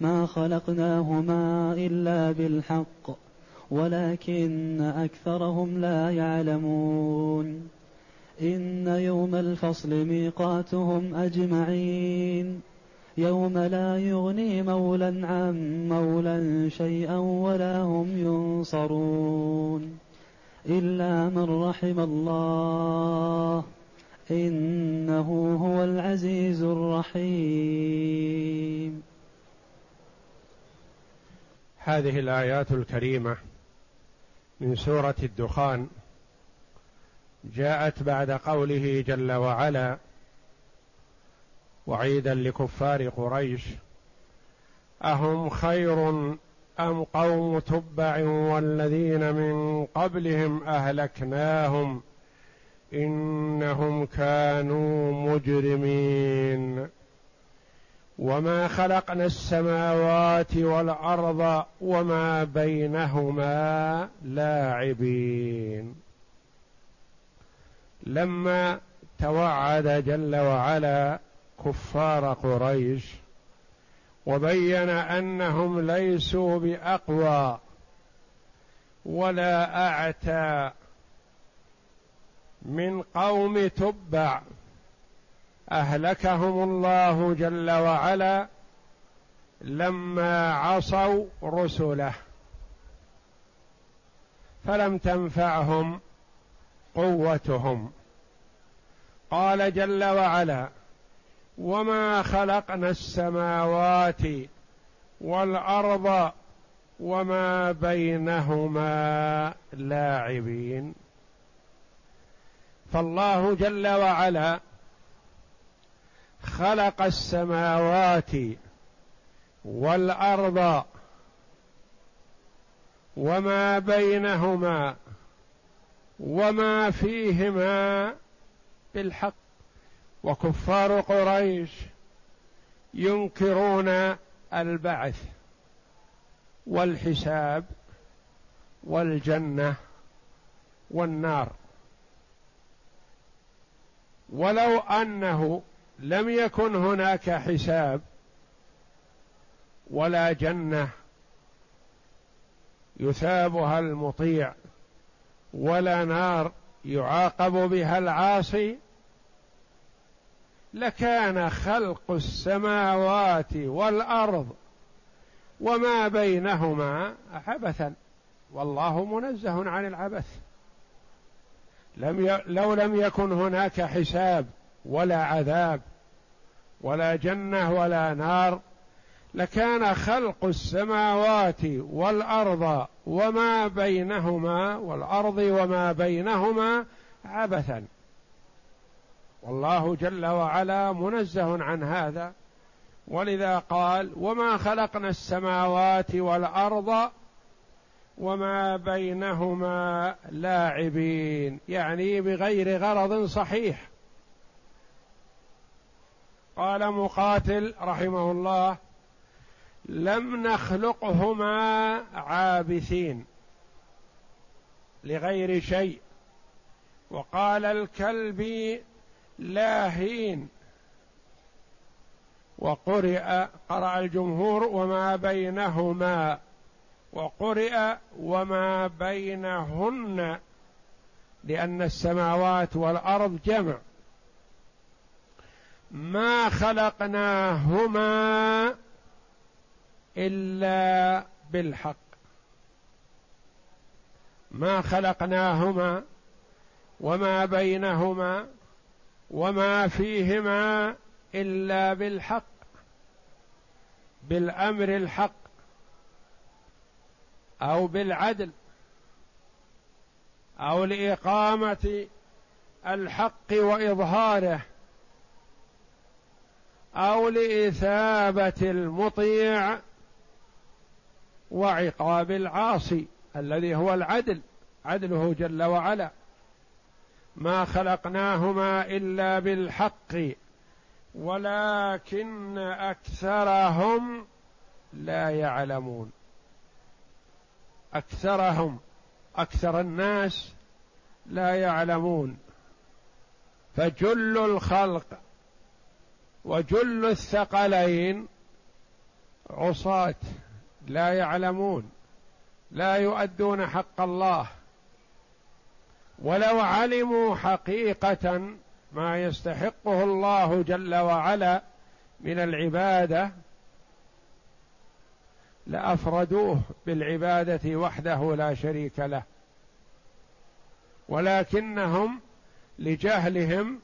ما خلقناهما إلا بالحق ولكن أكثرهم لا يعلمون. إن يوم الفصل ميقاتهم أجمعين يوم لا يغني مولا عن مولا شيئا ولا هم ينصرون. إلا من رحم الله إنه هو العزيز الرحيم. هذه الآيات الكريمة من سورة الدخان جاءت بعد قوله جل وعلا وعيدا لكفار قريش أهم خير أم قوم تبع والذين من قبلهم أهلكناهم إنهم كانوا مجرمين؟ وما خلقنا السماوات والأرض وما بينهما لاعبين. لما توعد جل وعلا كفار قريش وبين أنهم ليسوا بأقوى ولا أعتى من قوم تبع أهلكهم الله جل وعلا لما عصوا رسله. فلم تنفعهم قوتهم. قال جل وعلا وما خلقنا السماوات والأرض وما بينهما لاعبين. فالله جل وعلا خلق السماوات والأرض وما بينهما وما فيهما بالحق. وكفار قريش ينكرون البعث والحساب والجنة والنار. ولو أنه لم يكن هناك حساب ولا جنة يثابها المطيع ولا نار يعاقب بها العاصي لكان خلق السماوات والأرض وما بينهما عبثا. والله منزه عن العبث. لم ي... لو لم يكن هناك حساب ولا عذاب ولا جنة ولا نار لكان خلق السماوات والأرض وما بينهما والأرض وما بينهما عبثا. والله جل وعلا منزه عن هذا. ولذا قال وما خلقنا السماوات والأرض وما بينهما لاعبين. يعني بغير غرض صحيح. قال مقاتل رحمه الله لم نخلقهما عابثين لغير شيء. وقال الكلبي لاهين. وقرئ قرأ الجمهور وما بينهما. وقرئ وما بينهن لأن السماوات والأرض جمع. ما خلقناهما إلا بالحق. ما خلقناهما وما بينهما وما فيهما إلا بالحق بالأمر الحق أو بالعدل أو لإقامة الحق وإظهاره. أو لإثابة المطيع وعقاب العاصي الذي هو العدل عدله جل وعلا. ما خلقناهما إلا بالحق ولكن أكثرهم لا يعلمون. أكثرهم أكثر الناس لا يعلمون. فجل الخلق وجل الثقلين عصاة لا يعلمون لا يؤدون حق الله. ولو علموا حقيقة ما يستحقه الله جل وعلا من العبادة لأفردوه بالعبادة وحده لا شريك له. ولكنهم لجهلهم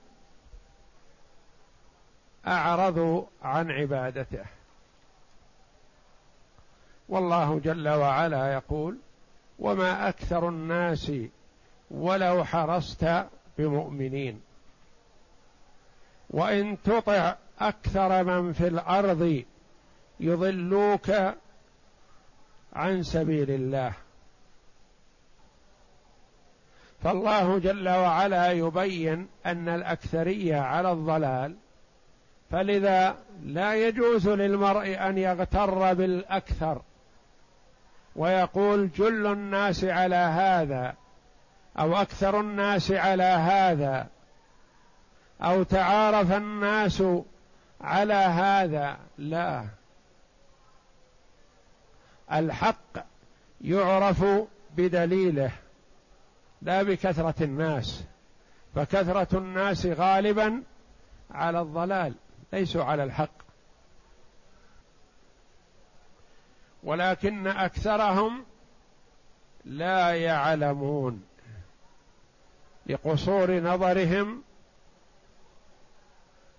اعرضوا عن عبادته. والله جل وعلا يقول وما أكثر الناس ولو حرصت بمؤمنين. وإن تطع أكثر من في الأرض يضلوك عن سبيل الله. فالله جل وعلا يبين أن الأكثرية على الضلال فلذا لا يجوز للمرء أن يغتر بالأكثر. ويقول جل الناس على هذا أو أكثر الناس على هذا أو تعارف الناس على هذا. لا. الحق يعرف بدليله لا بكثرة الناس. فكثرة الناس غالبا على الضلال. ليسوا على الحق. ولكن أكثرهم لا يعلمون. لقصور نظرهم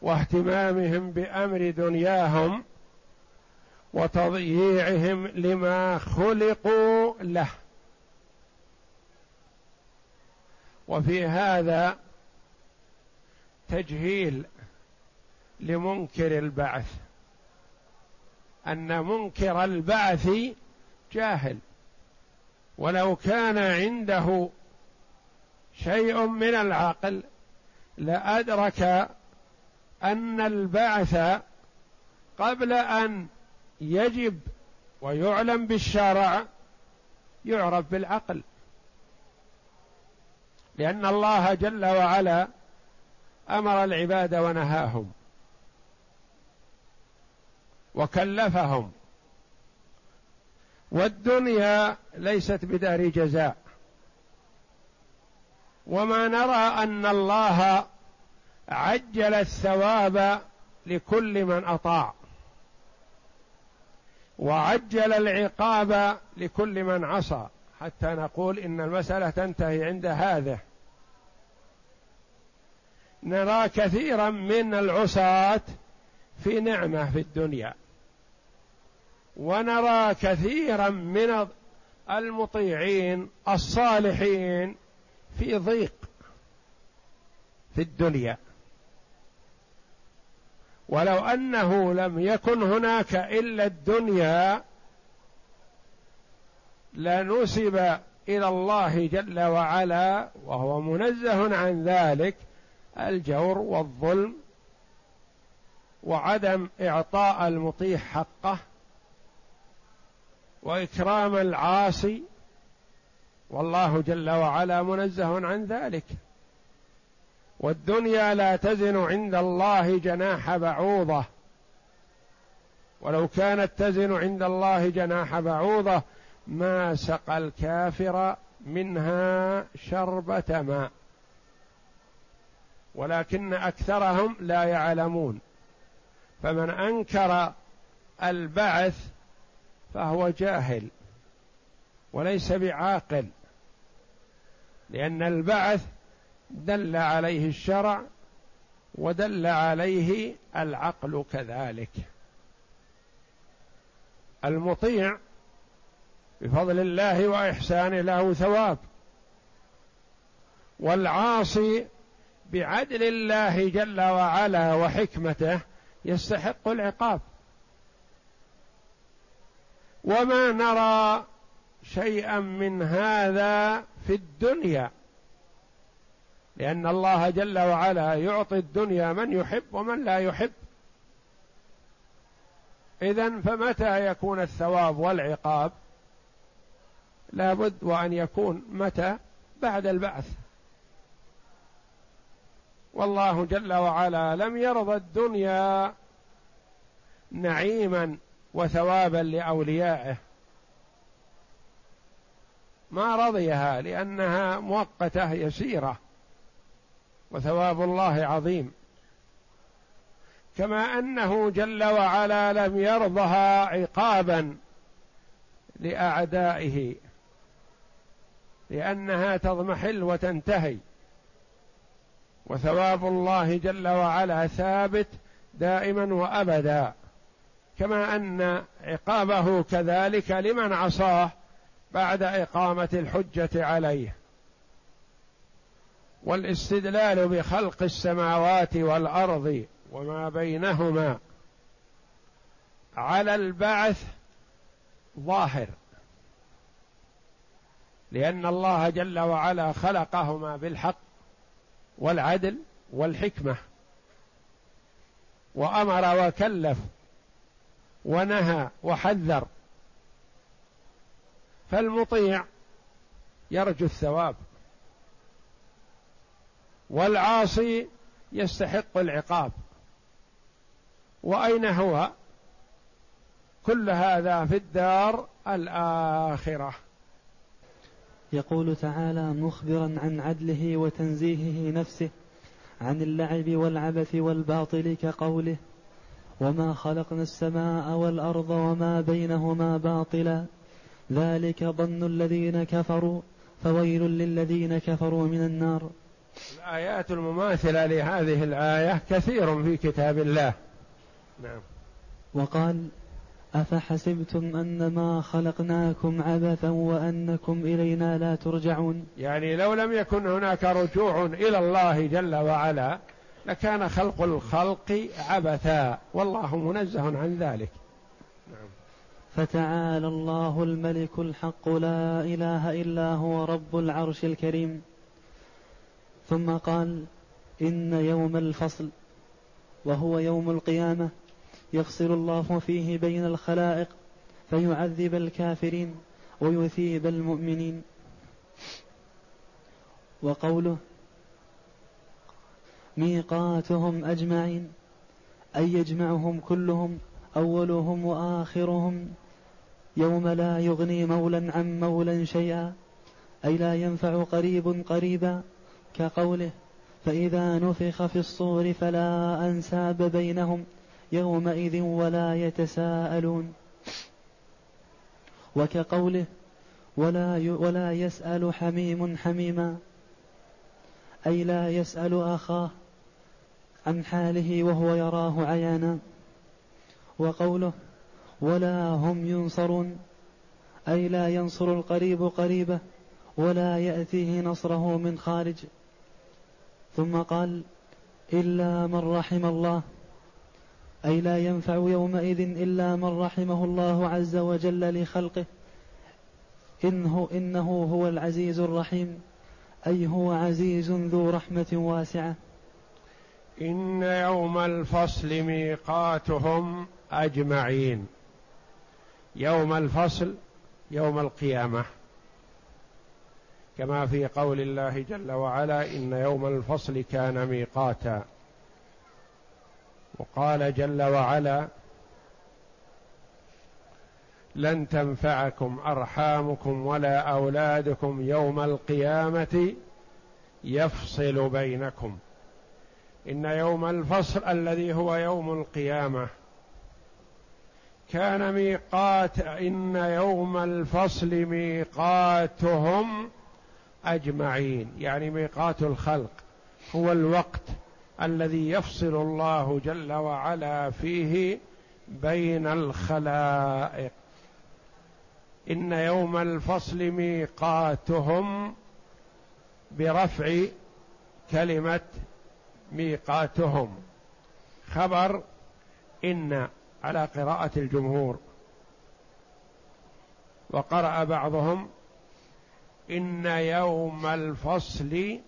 واهتمامهم بأمر دنياهم وتضييعهم لما خلقوا له. وفي هذا تجهيل لمنكر البعث. أن منكر البعث جاهل. ولو كان عنده شيء من العقل لأدرك أن البعث قبل أن يجب ويعلم بالشرع يعرف بالعقل. لأن الله جل وعلا أمر العباد ونهاهم. وكلفهم. والدنيا ليست بدار جزاء. وما نرى أن الله عجل الثواب لكل من أطاع. وعجل العقاب لكل من عصى. حتى نقول إن المسألة تنتهي عند هذا نرى كثيرا من العصاة في نعمة في الدنيا. ونرى كثيرا من المطيعين الصالحين في ضيق في الدنيا. ولو أنه لم يكن هناك إلا الدنيا لنسب إلى الله جل وعلا وهو منزه عن ذلك الجور والظلم وعدم إعطاء المطيع حقه. وإكرام العاصي والله جل وعلا منزه عن ذلك. والدنيا لا تزن عند الله جناح بعوضة. ولو كانت تزن عند الله جناح بعوضة ما سقى الكافر منها شربة ماء. ولكن أكثرهم لا يعلمون. فمن أنكر البعث فهو جاهل وليس بعاقل لأن البعث دل عليه الشرع ودل عليه العقل كذلك. المطيع بفضل الله وإحسانه له ثواب والعاصي بعدل الله جل وعلا وحكمته يستحق العقاب. وما نرى شيئا من هذا في الدنيا. لأن الله جل وعلا يعطي الدنيا من يحب ومن لا يحب. إذا فمتى يكون الثواب والعقاب؟ لابد وأن يكون متى؟ بعد البعث. والله جل وعلا لم يرضى الدنيا نعيما وثوابا لأوليائه. ما رضيها لأنها مؤقتة يسيرة وثواب الله عظيم. كما أنه جل وعلا لم يرضها عقابا لأعدائه لأنها تضمحل وتنتهي. وثواب الله جل وعلا ثابت دائما وابدا. كما أن عقابه كذلك لمن عصاه بعد إقامة الحجة عليه. والاستدلال بخلق السماوات والأرض وما بينهما على البعث ظاهر. لأن الله جل وعلا خلقهما بالحق والعدل والحكمة. وأمر وكلف ونهى وحذر. فالمطيع يرجو الثواب. والعاصي يستحق العقاب. وأين هو؟ كل هذا في الدار الآخرة. يقول تعالى مخبرا عن عدله وتنزيهه نفسه عن اللعب والعبث والباطل كقوله وما خلقنا السماء والارض وما بينهما باطلا ذلك ظن الذين كفروا فويل للذين كفروا من النار. الآيات المماثلة لهذه الآية كثير في كتاب الله. نعم. وقال أفحسبتم أنما خلقناكم عبثا وأنكم إلينا لا ترجعون؟ يعني لو لم يكن هناك رجوع إلى الله جل وعلا لكان خلق الخلق عبثا والله منزه عن ذلك. نعم. فتعالى الله الملك الحق لا إله إلا هو رب العرش الكريم. ثم قال إن يوم الفصل وهو يوم القيامة يفصل الله فيه بين الخلائق فيعذب الكافرين ويثيب المؤمنين. وقوله ميقاتهم أجمعين أي يجمعهم كلهم أولهم وآخرهم. يوم لا يغني مولا عن مولا شيئا أي لا ينفع قريب قريبا. كقوله فإذا نفخ في الصور فلا أنساب بينهم يومئذ ولا يتساءلون. وكقوله ولا ولا يسأل حميم حميما أي لا يسأل أخاه عن حاله وهو يراه عيانا وقوله ولا هم ينصرون أي لا ينصر القريب قريبه ولا يأتيه نصره من خارج. ثم قال إلا من رحم الله أي لا ينفع يومئذ إلا من رحمه الله عز وجل لخلقه. إنه إنه هو العزيز الرحيم أي هو عزيز ذو رحمة واسعة. إن يوم الفصل ميقاتهم أجمعين. يوم الفصل يوم القيامة. كما في قول الله جل وعلا إن يوم الفصل كان ميقاتا. وقال جل وعلا لن تنفعكم أرحامكم ولا أولادكم يوم القيامة يفصل بينكم. إن يوم الفصل الذي هو يوم القيامة. كان ميقات إن يوم الفصل ميقاتهم أجمعين. يعني ميقات الخلق هو الوقت الذي يفصل الله جل وعلا فيه بين الخلائق. إن يوم الفصل ميقاتهم برفع كلمة ميقاتهم. خبر إن على قراءة الجمهور. وقرأ بعضهم إن يوم الفصل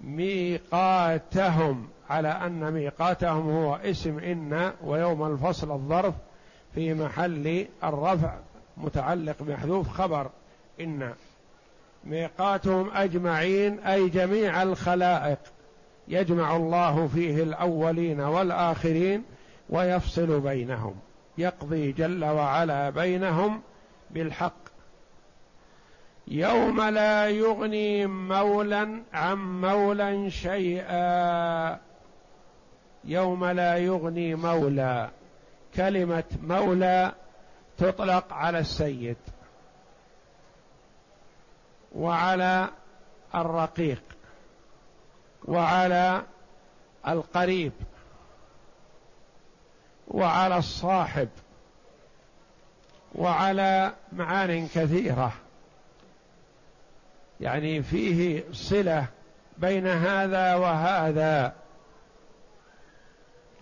ميقاتهم على أن ميقاتهم هو اسم إن ويوم الفصل الظرف في محل الرفع متعلق محذوف خبر إن. ميقاتهم أجمعين أي جميع الخلائق. يجمع الله فيه الأولين والآخرين ويفصل بينهم يقضي جل وعلا بينهم بالحق. يوم لا يغني مولا عن مولا شيئا. يوم لا يغني مولى كلمة مولى تطلق على السيد وعلى الرقيق. وعلى القريب وعلى الصاحب وعلى معان كثيرة. يعني فيه صلة بين هذا وهذا.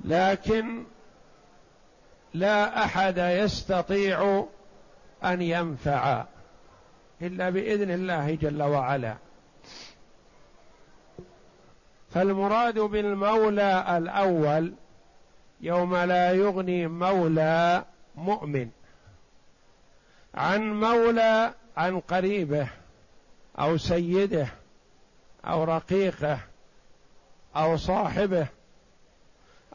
لكن لا أحد يستطيع أن ينفع إلا بإذن الله جل وعلا. فالمراد بالمولى الأول يوم لا يغني مولى مؤمن. عن مولى عن قريبه أو سيده أو رقيقه أو صاحبه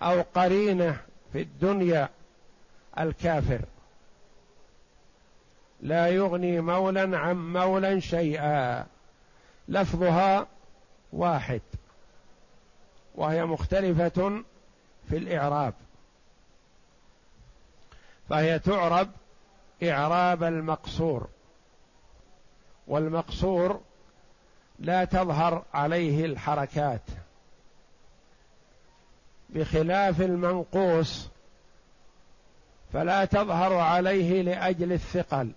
أو قرينه في الدنيا الكافر. لا يغني مولا عن مولا شيئا. لفظها واحد. وهي مختلفة في الإعراب. فهي تعرب إعراب المقصور والمقصور لا تظهر عليه الحركات. بخلاف المنقوص فلا تظهر عليه لأجل الثقل.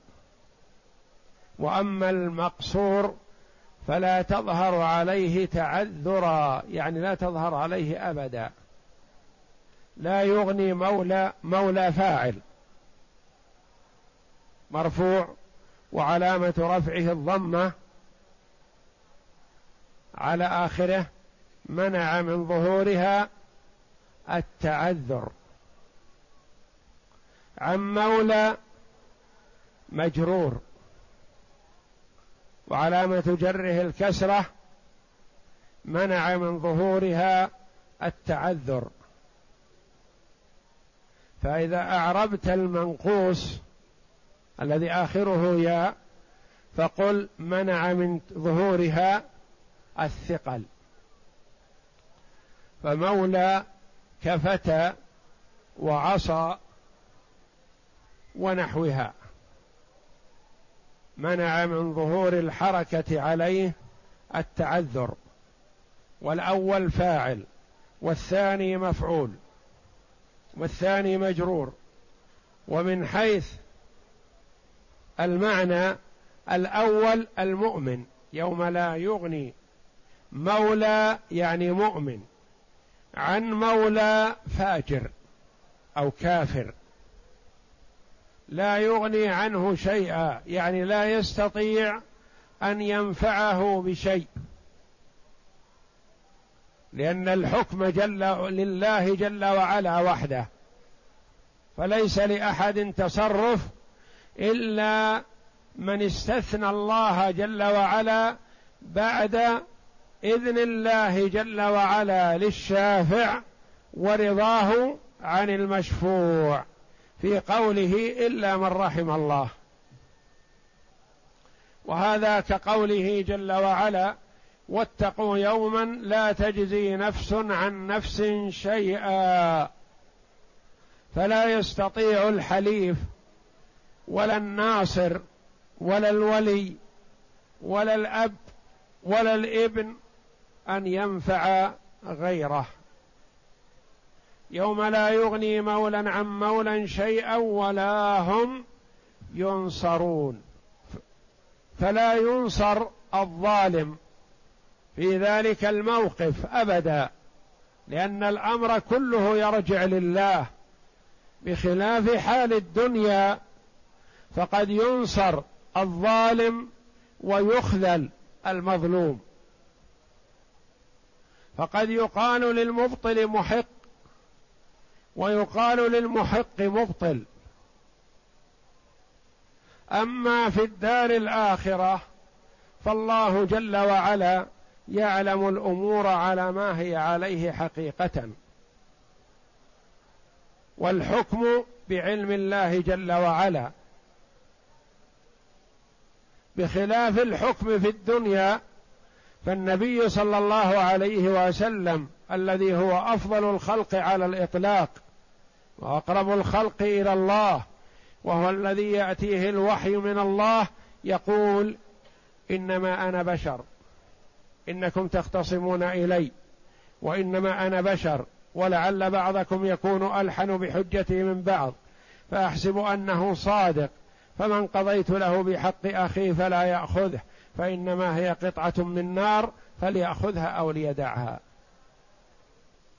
وأما المقصور فلا تظهر عليه تعذرا يعني لا تظهر عليه أبدا. لا يغني مولى مولى فاعل. مرفوع وعلامة رفعه الضمة. على آخره منع من ظهورها التعذر. عن مولى مجرور. وعلامة جره الكسرة منع من ظهورها التعذر. فإذا أعربت المنقوص الذي آخره ياء فقل منع من ظهورها الثقل. فمولى كفتى وعصى ونحوها. منع من ظهور الحركة عليه التعذر والأول فاعل والثاني مفعول والثاني مجرور ومن حيث المعنى الأول المؤمن يوم لا يغني مولى يعني مؤمن عن مولى فاجر أو كافر. لا يغني عنه شيئا يعني لا يستطيع أن ينفعه بشيء. لأن الحكم جل لله جل وعلا وحده. فليس لأحد تصرف إلا من استثنى الله جل وعلا بعد إذن الله جل وعلا للشافع ورضاه عن المشفوع. في قوله إلا من رحم الله. وهذا كقوله جل وعلا واتقوا يوما لا تجزي نفس عن نفس شيئا فلا يستطيع الحليف ولا الناصر ولا الولي ولا الأب ولا الابن أن ينفع غيره. يوم لا يغني مولا عن مولا شيئا ولا هم ينصرون. فلا ينصر الظالم في ذلك الموقف ابدا لأن الأمر كله يرجع لله. بخلاف حال الدنيا فقد ينصر الظالم ويخذل المظلوم. فقد يقال للمبطل محق ويقال للمحق مبطل. أما في الدار الآخرة فالله جل وعلا يعلم الأمور على ما هي عليه حقيقة. والحكم بعلم الله جل وعلا. بخلاف الحكم في الدنيا فالنبي صلى الله عليه وسلم الذي هو أفضل الخلق على الإطلاق وأقرب الخلق إلى الله وهو الذي يأتيه الوحي من الله يقول إنما أنا بشر. إنكم تختصمون إلي. وإنما أنا بشر ولعل بعضكم يكون ألحن بحجته من بعض فأحسب أنه صادق. فمن قضيت له بحق اخيه فلا يأخذه فإنما هي قطعة من نار فليأخذها أو ليدعها.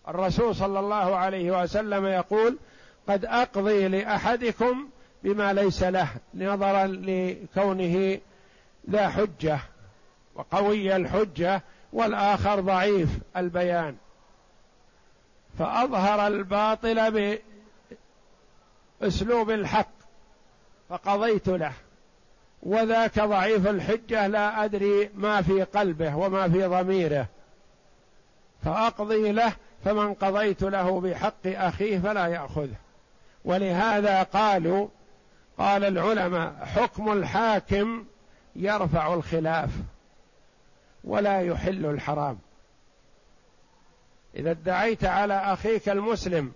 الرسول صلى الله عليه وسلم يقول قد أقضي لأحدكم بما ليس له نظرا لكونه ذا حجة وقوي الحجة والآخر ضعيف البيان. فأظهر الباطل بأسلوب الحق فقضيت له وذاك ضعيف الحجة لا أدري ما في قلبه وما في ضميره. فأقضي له فمن قضيت له بحق أخيه فلا يأخذه. ولهذا قالوا قال العلماء حكم الحاكم يرفع الخلاف ولا يحل الحرام. إذا ادعيت على أخيك المسلم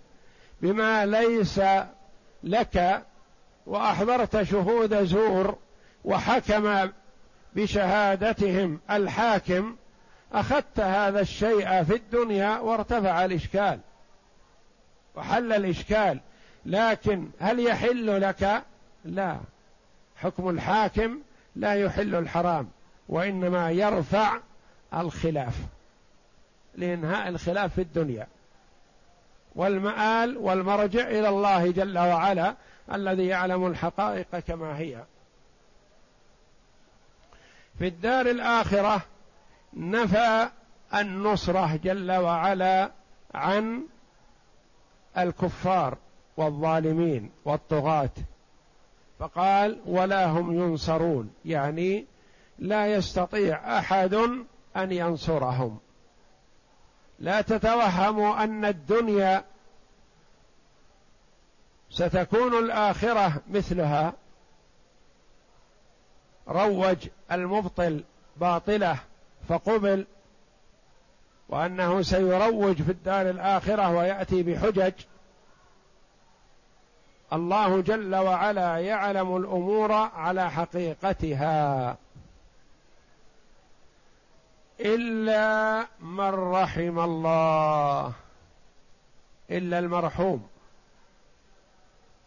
بما ليس لك وأحضرت شهود زور وحكم بشهادتهم الحاكم أخذت هذا الشيء في الدنيا وارتفع الإشكال. وحل الإشكال. لكن هل يحل لك؟ لا. حكم الحاكم لا يحل الحرام وإنما يرفع الخلاف. لإنهاء الخلاف في الدنيا. والمآل والمرجع إلى الله جل وعلا الذي يعلم الحقائق كما هي. في الدار الآخرة نفى النصرة جل وعلا عن الكفار والظالمين والطغاة. فقال ولا هم ينصرون يعني لا يستطيع أحد أن ينصرهم. لا تتوهموا أن الدنيا ستكون الآخرة مثلها. روج المبطل باطله. فقبل وأنه سيروج في الدار الآخرة ويأتي بحجج. الله جل وعلا يعلم الأمور على حقيقتها. إلا من رحم الله. إلا المرحوم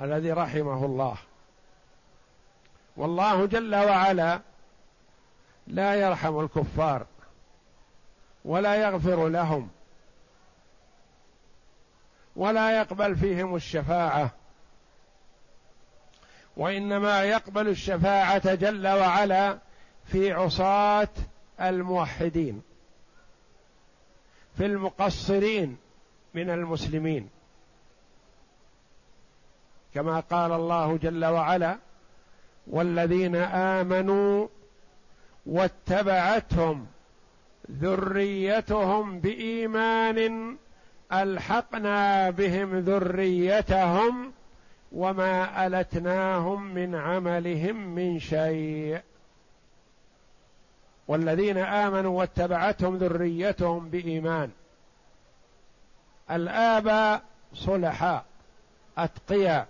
الذي رحمه الله. والله جل وعلا لا يرحم الكفار. ولا يغفر لهم ولا يقبل فيهم الشفاعة. وإنما يقبل الشفاعة جل وعلا في عصاة الموحدين في المقصرين من المسلمين. كما قال الله جل وعلا والذين آمنوا واتبعتهم ذريتهم بإيمان ألحقنا بهم ذريتهم وما ألتناهم من عملهم من شيء. والذين آمنوا واتبعتهم ذريتهم بإيمان. الاباء صلحاء اتقياء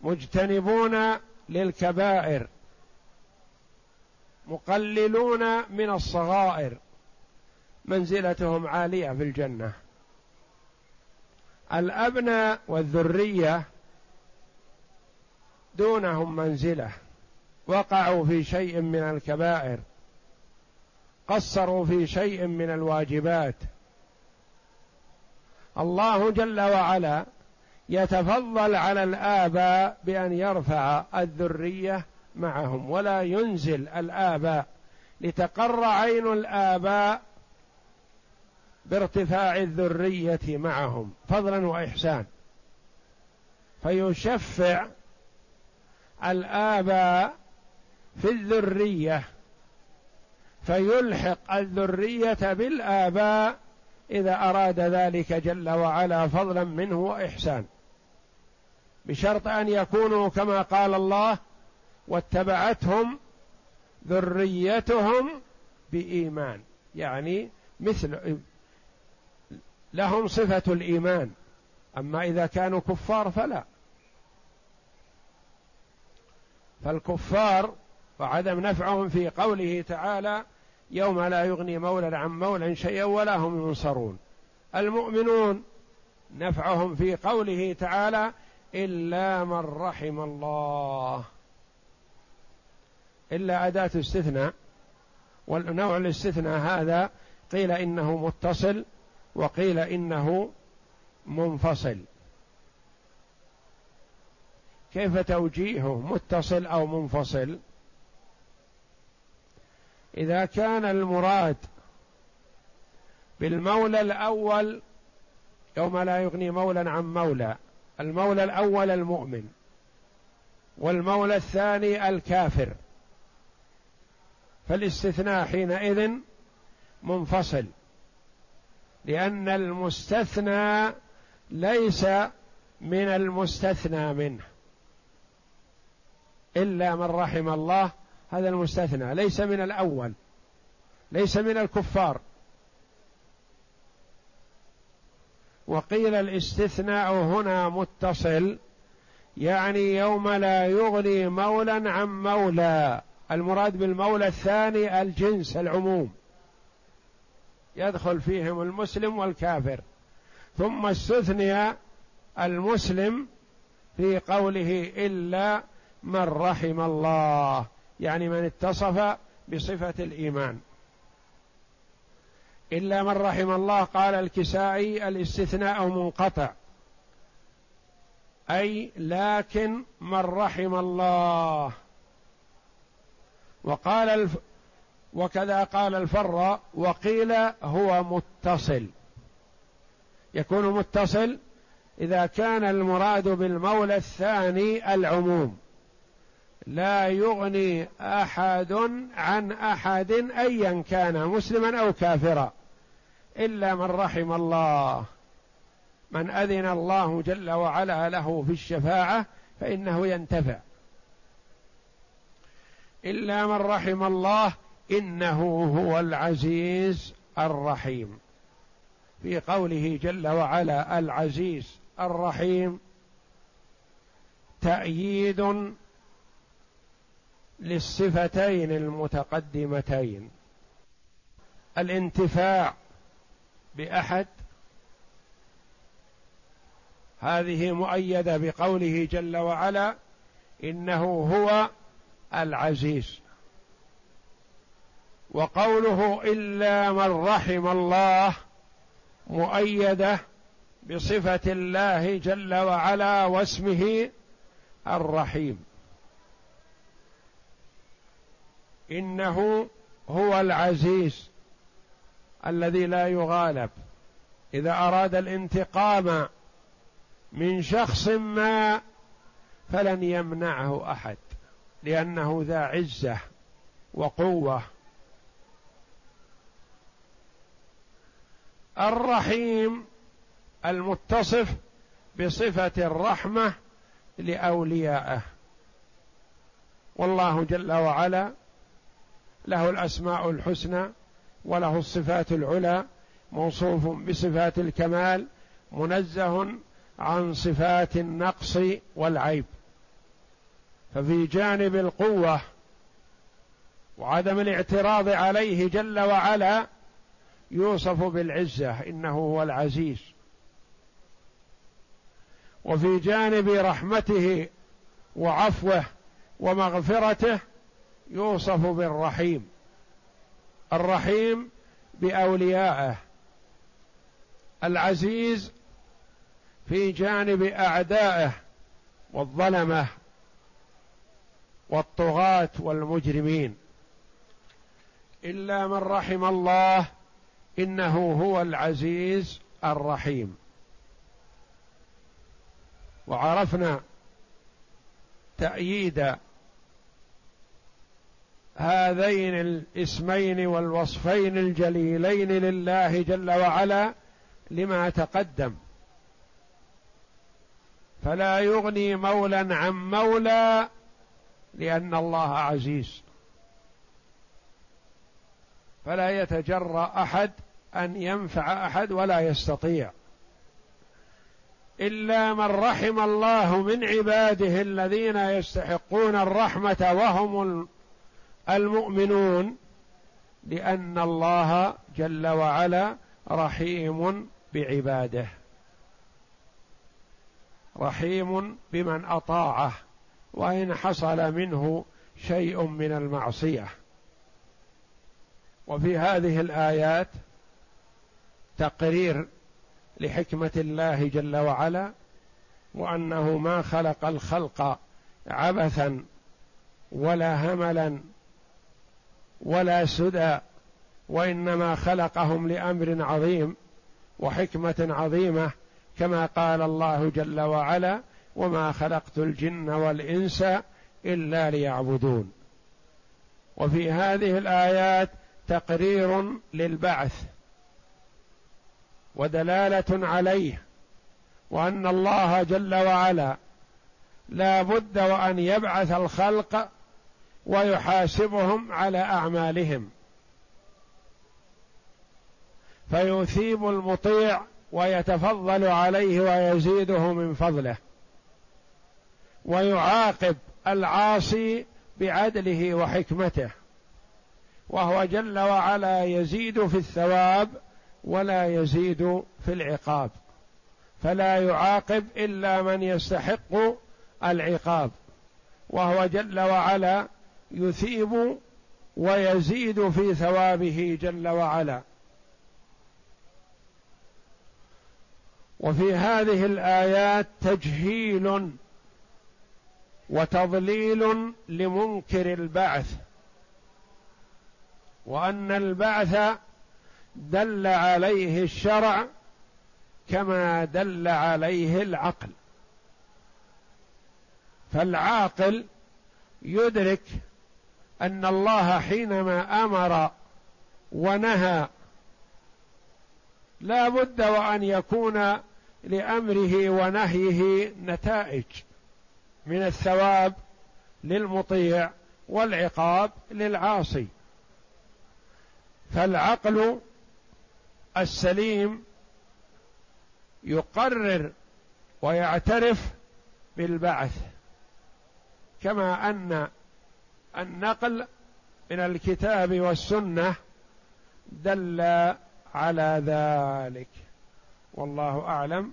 مجتنبون للكبائر. مقللون من الصغائر. منزلتهم عالية في الجنة. الأبناء والذرية دونهم منزلة. وقعوا في شيء من الكبائر. قصروا في شيء من الواجبات. الله جل وعلا يتفضل على الآباء بأن يرفع الذرية معهم ولا ينزل الآباء لتقر عين الآباء بارتفاع الذرية معهم فضلا وإحسان فيشفع الآباء في الذرية فيلحق الذرية بالآباء إذا أراد ذلك جل وعلا فضلا منه واحسان بشرط أن يكونوا كما قال الله واتبعتهم ذريتهم بإيمان. يعني مثل لهم صفة الإيمان أما إذا كانوا كفار فلا. فالكفار وعدم نفعهم في قوله تعالى يوم لا يغني مولى عن مولى شيئا ولا هم ينصرون. المؤمنون نفعهم في قوله تعالى إلا من رحم الله. إلا أداة استثناء والنوع الاستثناء هذا قيل إنه متصل وقيل إنه منفصل. كيف توجيهه متصل أو منفصل؟ إذا كان المراد بالمولى الأول يوم لا يغني مولى عن مولى المولى الأول المؤمن والمولى الثاني الكافر. فالاستثناء حينئذ منفصل لأن المستثنى ليس من المستثنى منه إلا من رحم الله هذا المستثنى ليس من الأول ليس من الكفار. وقيل الاستثناء هنا متصل يعني يوم لا يغني مولا عن مولى. المراد بالمولى الثاني الجنس العموم. يدخل فيهم المسلم والكافر. ثم استثني المسلم في قوله إلا من رحم الله. يعني من اتصف بصفة الإيمان. إلا من رحم الله قال الكسائي الاستثناء منقطع. أي لكن من رحم الله. وقال الف وكذا قال الفر وقيل هو متصل. يكون متصل إذا كان المراد بالمولى الثاني العموم. لا يغني أحد عن أحد ايا كان مسلما أو كافرا إلا من رحم الله. من أذن الله جل وعلا له في الشفاعة فإنه ينتفع. إلا من رحم الله إنه هو العزيز الرحيم. في قوله جل وعلا العزيز الرحيم تأييد للصفتين المتقدمتين. الانتفاع بأحد هذه مؤيدة بقوله جل وعلا إنه هو العزيز. وقوله إلا من رحم الله مؤيدة بصفة الله جل وعلا واسمه الرحيم. إنه هو العزيز الذي لا يغالب. إذا أراد الانتقام من شخص ما فلن يمنعه أحد. لأنه ذا عزة وقوة. الرحيم المتصف بصفة الرحمة لأوليائه. والله جل وعلا له الأسماء الحسنى وله الصفات العلى موصوف بصفات الكمال منزه عن صفات النقص والعيب. ففي جانب القوة وعدم الاعتراض عليه جل وعلا يوصف بالعزة إنه هو العزيز. وفي جانب رحمته وعفوه ومغفرته يوصف بالرحيم. الرحيم بأوليائه. العزيز في جانب أعدائه والظلمة. والطغاة والمجرمين. إلا من رحم الله إنه هو العزيز الرحيم. وعرفنا تأييد هذين الاسمين والوصفين الجليلين لله جل وعلا لما تقدم. فلا يغني مولا عن مولى لأن الله عزيز. فلا يتجرأ أحد أن ينفع أحد ولا يستطيع. إلا من رحم الله من عباده الذين يستحقون الرحمة وهم المؤمنون لأن الله جل وعلا رحيم بعباده. رحيم بمن أطاعه. وإن حصل منه شيء من المعصية. وفي هذه الآيات تقرير لحكمة الله جل وعلا وأنه ما خلق الخلق عبثا ولا هملا ولا سدى وإنما خلقهم لأمر عظيم وحكمة عظيمة كما قال الله جل وعلا وما خلقت الجن والإنس إلا ليعبدون. وفي هذه الآيات تقرير للبعث ودلالة عليه وأن الله جل وعلا لا بد وأن يبعث الخلق ويحاسبهم على أعمالهم. فيثيب المطيع ويتفضل عليه ويزيده من فضله. ويعاقب العاصي بعدله وحكمته وهو جل وعلا يزيد في الثواب ولا يزيد في العقاب. فلا يعاقب إلا من يستحق العقاب وهو جل وعلا يثيب ويزيد في ثوابه جل وعلا. وفي هذه الآيات تجهيل وتضليل لمنكر البعث وأن البعث دل عليه الشرع كما دل عليه العقل. فالعاقل يدرك أن الله حينما أمر ونهى لا بد وأن يكون لأمره ونهيه نتائج. من الثواب للمطيع والعقاب للعاصي. فالعقل السليم يقرر ويعترف بالبعث كما أن النقل من الكتاب والسنة دل على ذلك. والله أعلم.